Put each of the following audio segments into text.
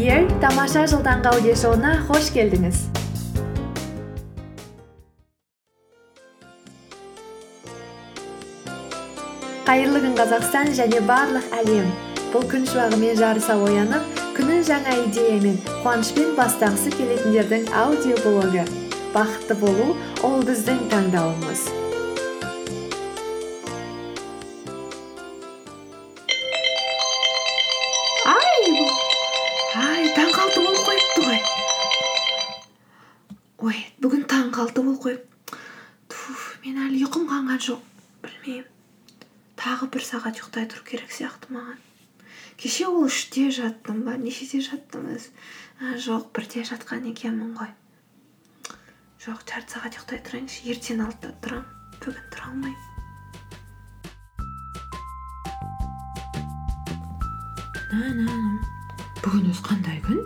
Here тамаша жыл таңғы аудиошоуына қош келдіңіз қайырлы күн қазақстан және барлық әлем. Бұл күн шуағымен жарыса оянып күнін жаңа идеямен қуанышпен бастағысы келетіндердің аудиоблогы. Бақытты болу ол біздің таңдауымыз. Мен әлі ұйқым қанған жоқ. Білмеймін. Тағы бір сағат ұйықтай тұру керек сияқты маған. Кеше ол үште жаттым ба нешеде жаттым өзі жоқ бірде жатқан екенмін ғой. Жоқ жарты сағат ұйықтай тұрайыншы ертең алтыда тұрамын. Бүгін тұра алмаймын. Бүгін өзі қандай күн?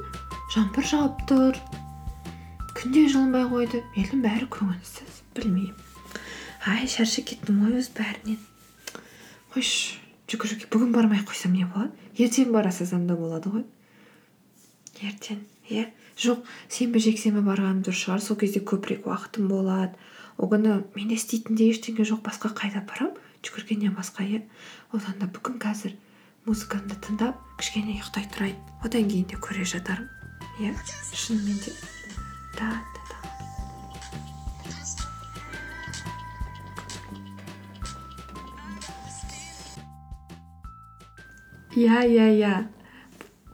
Жаңбыр жауып тұр. Күн де жылынбай қойды. Елдің бәрі көңілсіз. Білмеймін. Ай шаршап кеттім ғой өзі бәрінен. Қойшы жүгіруге бүгін бармай ақ қойсам не болады? Ертең бара салсам да болады ғой. Ертең иә? Жоқ сенбі жексенбі барғаным дұрыс шығар сол кезде көбірек уақытым болады. Ол күні менде істейтін де ештеңе жоқ басқа қайда барамын жүгіргеннен басқа иә? Одан да бүгін қазір музыкамды тыңдап кішкене ұйықтай тұрайын. Одан кейін де көре жатармын иә? Шынымен де. Да. Иә иә иә.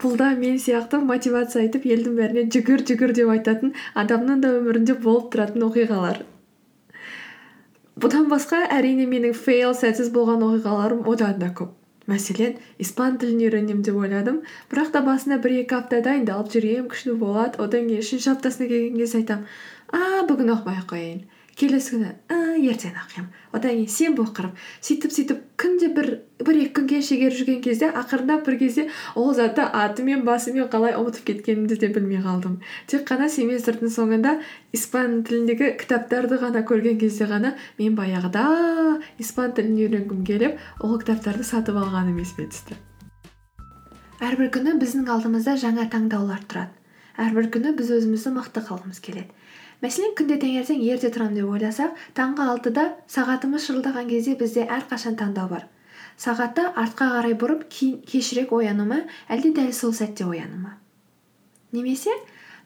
Бұл да мен сияқты мотивация айтып елдің бәріне жүгір жүгір деп айтатын адамның да өмірінде болып тұратын оқиғалар. Бұдан басқа әрине менің фейл сәтсіз болған оқиғаларым одан да көп. Мәселен испан тілін үйренемін деп ойладым бірақ та басында бір екі апта дайындалып жүремін күшті болады. Одан кейін үшінші аптасына келген кезде айтамын а бүгін ақ қояйын келесі күні ііі ертең оқимын одан кейін сенбі оқырмын сөйтіп сөйтіп күнде бір бір екі күнге шегеріп жүрген кезде ақырындап бір кезде ол затты атымен басымен қалай ұмытып кеткенімді де білмей қалдым. Тек қана семестрдің соңында испан тіліндегі кітаптарды ғана көрген кезде ғана мен баяғыда испан тілін үйренгім келіп ол кітаптарды сатып алғаным есіме түсті. Әрбір күні біздің алдымызда жаңа таңдаулар тұрады. Әрбір күні біз өзімізді мықты қылғымыз келеді. Мәселен күнде таңертең ерте тұрамын деп ойласақ таңғы алтыда сағатымыз шырылдаған кезде бізде әрқашан таңдау бар. Сағатты артқа қарай бұрып кешірек ояну ма әлде дәл сол сәтте ояну ма немесе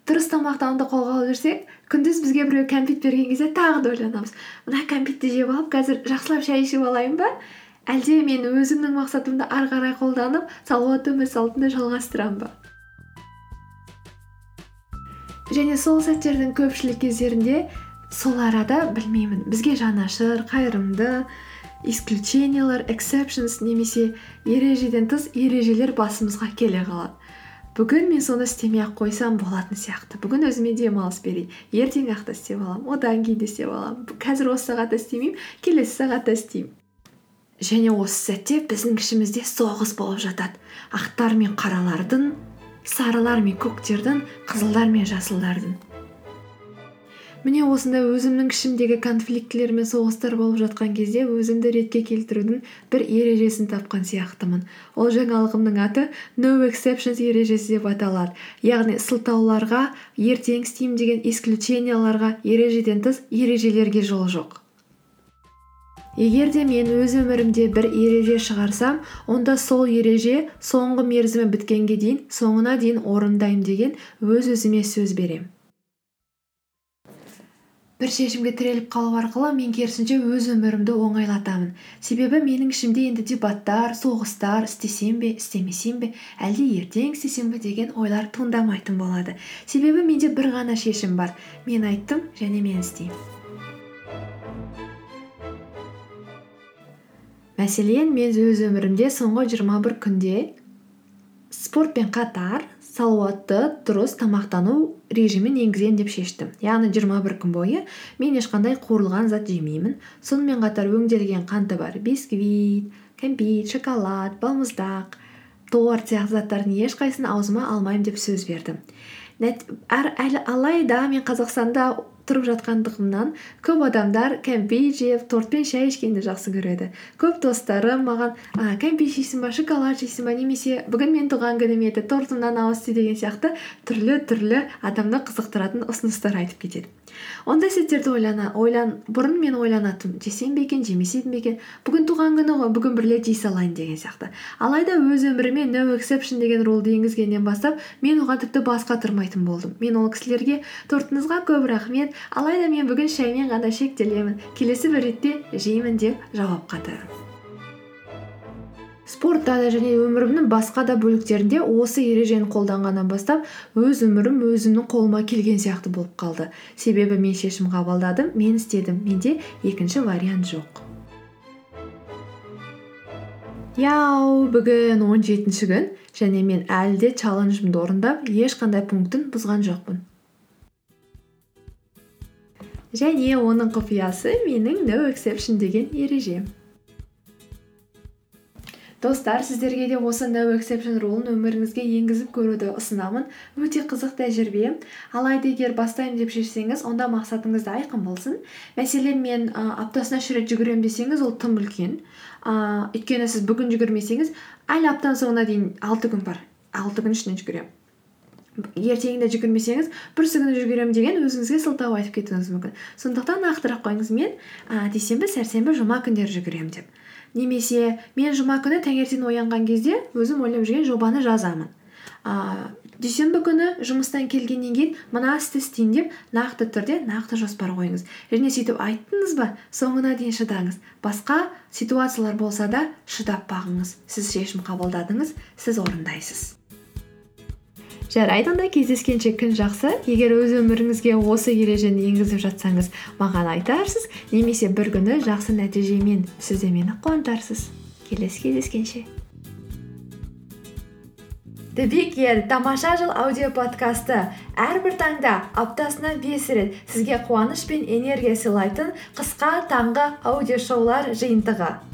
дұрыс тамақтануды қолға алып жүрсек күндіз бізге біреу кәмпит берген кезде тағы да ойланамыз. Мына кәмпитті жеп алып қазір жақсылап шай ішіп алайын ба? Әлде мен өзімнің мақсатымды ары қарай қолданып салауатты өмір салтымды жалғастырамын ба? Және сол сәттердің көпшілік кездерінде сол арада білмеймін бізге жанашыр қайырымды исключениялар эксепшнс немесе ережеден тыс ережелер басымызға келе қалады. Бүгін мен соны істемей ақ қойсам болатын сияқты. Бүгін өзіме демалыс берейін ертең ақ та істеп аламын одан кейін де істеп аламын. Қазір осы сағатта істемеймін келесі сағатта істеймін. Және осы сәтте біздің ішімізде соғыс болып жатады. Ақтар мен қаралардың сарылар мен көктердің қызылдар мен жасылдардың. Міне осындай өзімнің ішімдегі конфликтілер мен соғыстар болып жатқан кезде өзімді ретке келтірудің бір ережесін тапқан сияқтымын. Ол жаңалығымның аты no exceptions ережесі деп аталады. Яғни сылтауларға ертең істеймін деген исключенияларға ережеден тыс ережелерге жол жоқ. Егер де мен өз өмірімде бір ереже шығарсам онда сол ереже соңғы мерзімі біткенге дейін соңына дейін орындаймын деген өз өзіме сөз беремін бір шешімге тіреліп қалу арқылы мен керісінше өз өмірімді оңайлатамын. Себебі менің ішімде енді дебаттар соғыстар істесем бе істемесем бе әлде ертең істесем бе деген ойлар туындамайтын болады. Себебі менде бір ғана шешім бар. Мен айттым және мен істеймін. Мәселен мен өз өмірімде соңғы жиырма бір күнде спортпен қатар салауатты дұрыс тамақтану режимін енгіземін деп шештім. Яғни жиырма бір күн бойы мен ешқандай қуырылған зат жемеймін. Сонымен қатар өңделген қанты бар бисквит кәмпит шоколад балмұздақ торт сияқты заттардың ешқайсысын аузыма алмаймын деп сөз бердім. Алайда мен қазақстанда тұрып жатқандығымнан көп адамдар кәмпит жеп тортпен шай ішкенді жақсы көреді. Көп достарым маған а, кәмпит жейсің ба шоколад жейсің ба? немесе бүгін мен туған күнім еді тортымнан ауыз ти деген сияқты түрлі түрлі адамды қызықтыратын ұсыныстар айтып кетеді. Ондай ойлан бұрын мен ойланатынмын жесем бе екен жемесем бе екен бүгін туған күні ғой бүгін бір рет жей салайын деген сияқты. Алайда өз өміріме no exception деген рулды енгізгеннен бастап мен оған тіпті бас қатырмайтын болдым. Мен ол кісілерге тортыңызға көп рахмет алайда мен бүгін шаймен ғана шектелемін келесі бір ретте жеймін деп жауап қатармын спортта да және өмірімнің басқа да бөліктерінде осы ережені қолданғаннан бастап өз өмірім өзімнің қолыма келген сияқты болып қалды. Себебі мен шешім қабылдадым мен істедім менде екінші вариант жоқ. Яу бүгін он жетінші күн және мен әлі де чалленджімді орындап ешқандай пунктін бұзған жоқпын. Және оның құпиясы менің no exception деген ережем достар сіздерге де осы no exception рулын өміріңізге енгізіп көруді ұсынамын. Өте қызық тәжірибе. Алайда егер бастаймын деп шешсеңіз онда мақсатыңыз да айқын болсын. Мәселен мен ә, аптасына үш рет жүгіремін десеңіз ол тым үлкен. Ә, өйткені сіз бүгін жүгірмесеңіз әлі аптаның соңына дейін алты күн бар. Алты күн ішінде жүгіремін. Ертеңінде жүгірмесеңіз бір күні жүгіремін деген өзіңізге сылтау айтып кетуіңіз мүмкін. Сондықтан нақтырақ қойыңыз мен ә, дүйсенбі сәрсенбі жұма күндері жүгіремін деп. Немесе мен жұма күні таңертең оянған кезде өзім ойлап жүрген жобаны жазамын ыыы дүйсенбі күні жұмыстан келгеннен кейін мына істі істеймін деп нақты түрде нақты жоспар қойыңыз. Және сөйтіп айттыңыз ба соңына дейін шыдаңыз. Басқа ситуациялар болса да шыдап бағыңыз. Сіз шешім қабылдадыңыз сіз орындайсыз жарайды онда кездескенше күн жақсы егер өз өміріңізге осы ережені енгізіп жатсаңыз маған айтарсыз немесе бір күні жақсы нәтижемен сіз де мені қуантарсыз келесі кездескенше. The тамаша жыл аудио подкасты. Әрбір таңда аптасына бес рет сізге қуаныш пен энергия сыйлайтын қысқа таңғы аудиошоулар жиынтығы.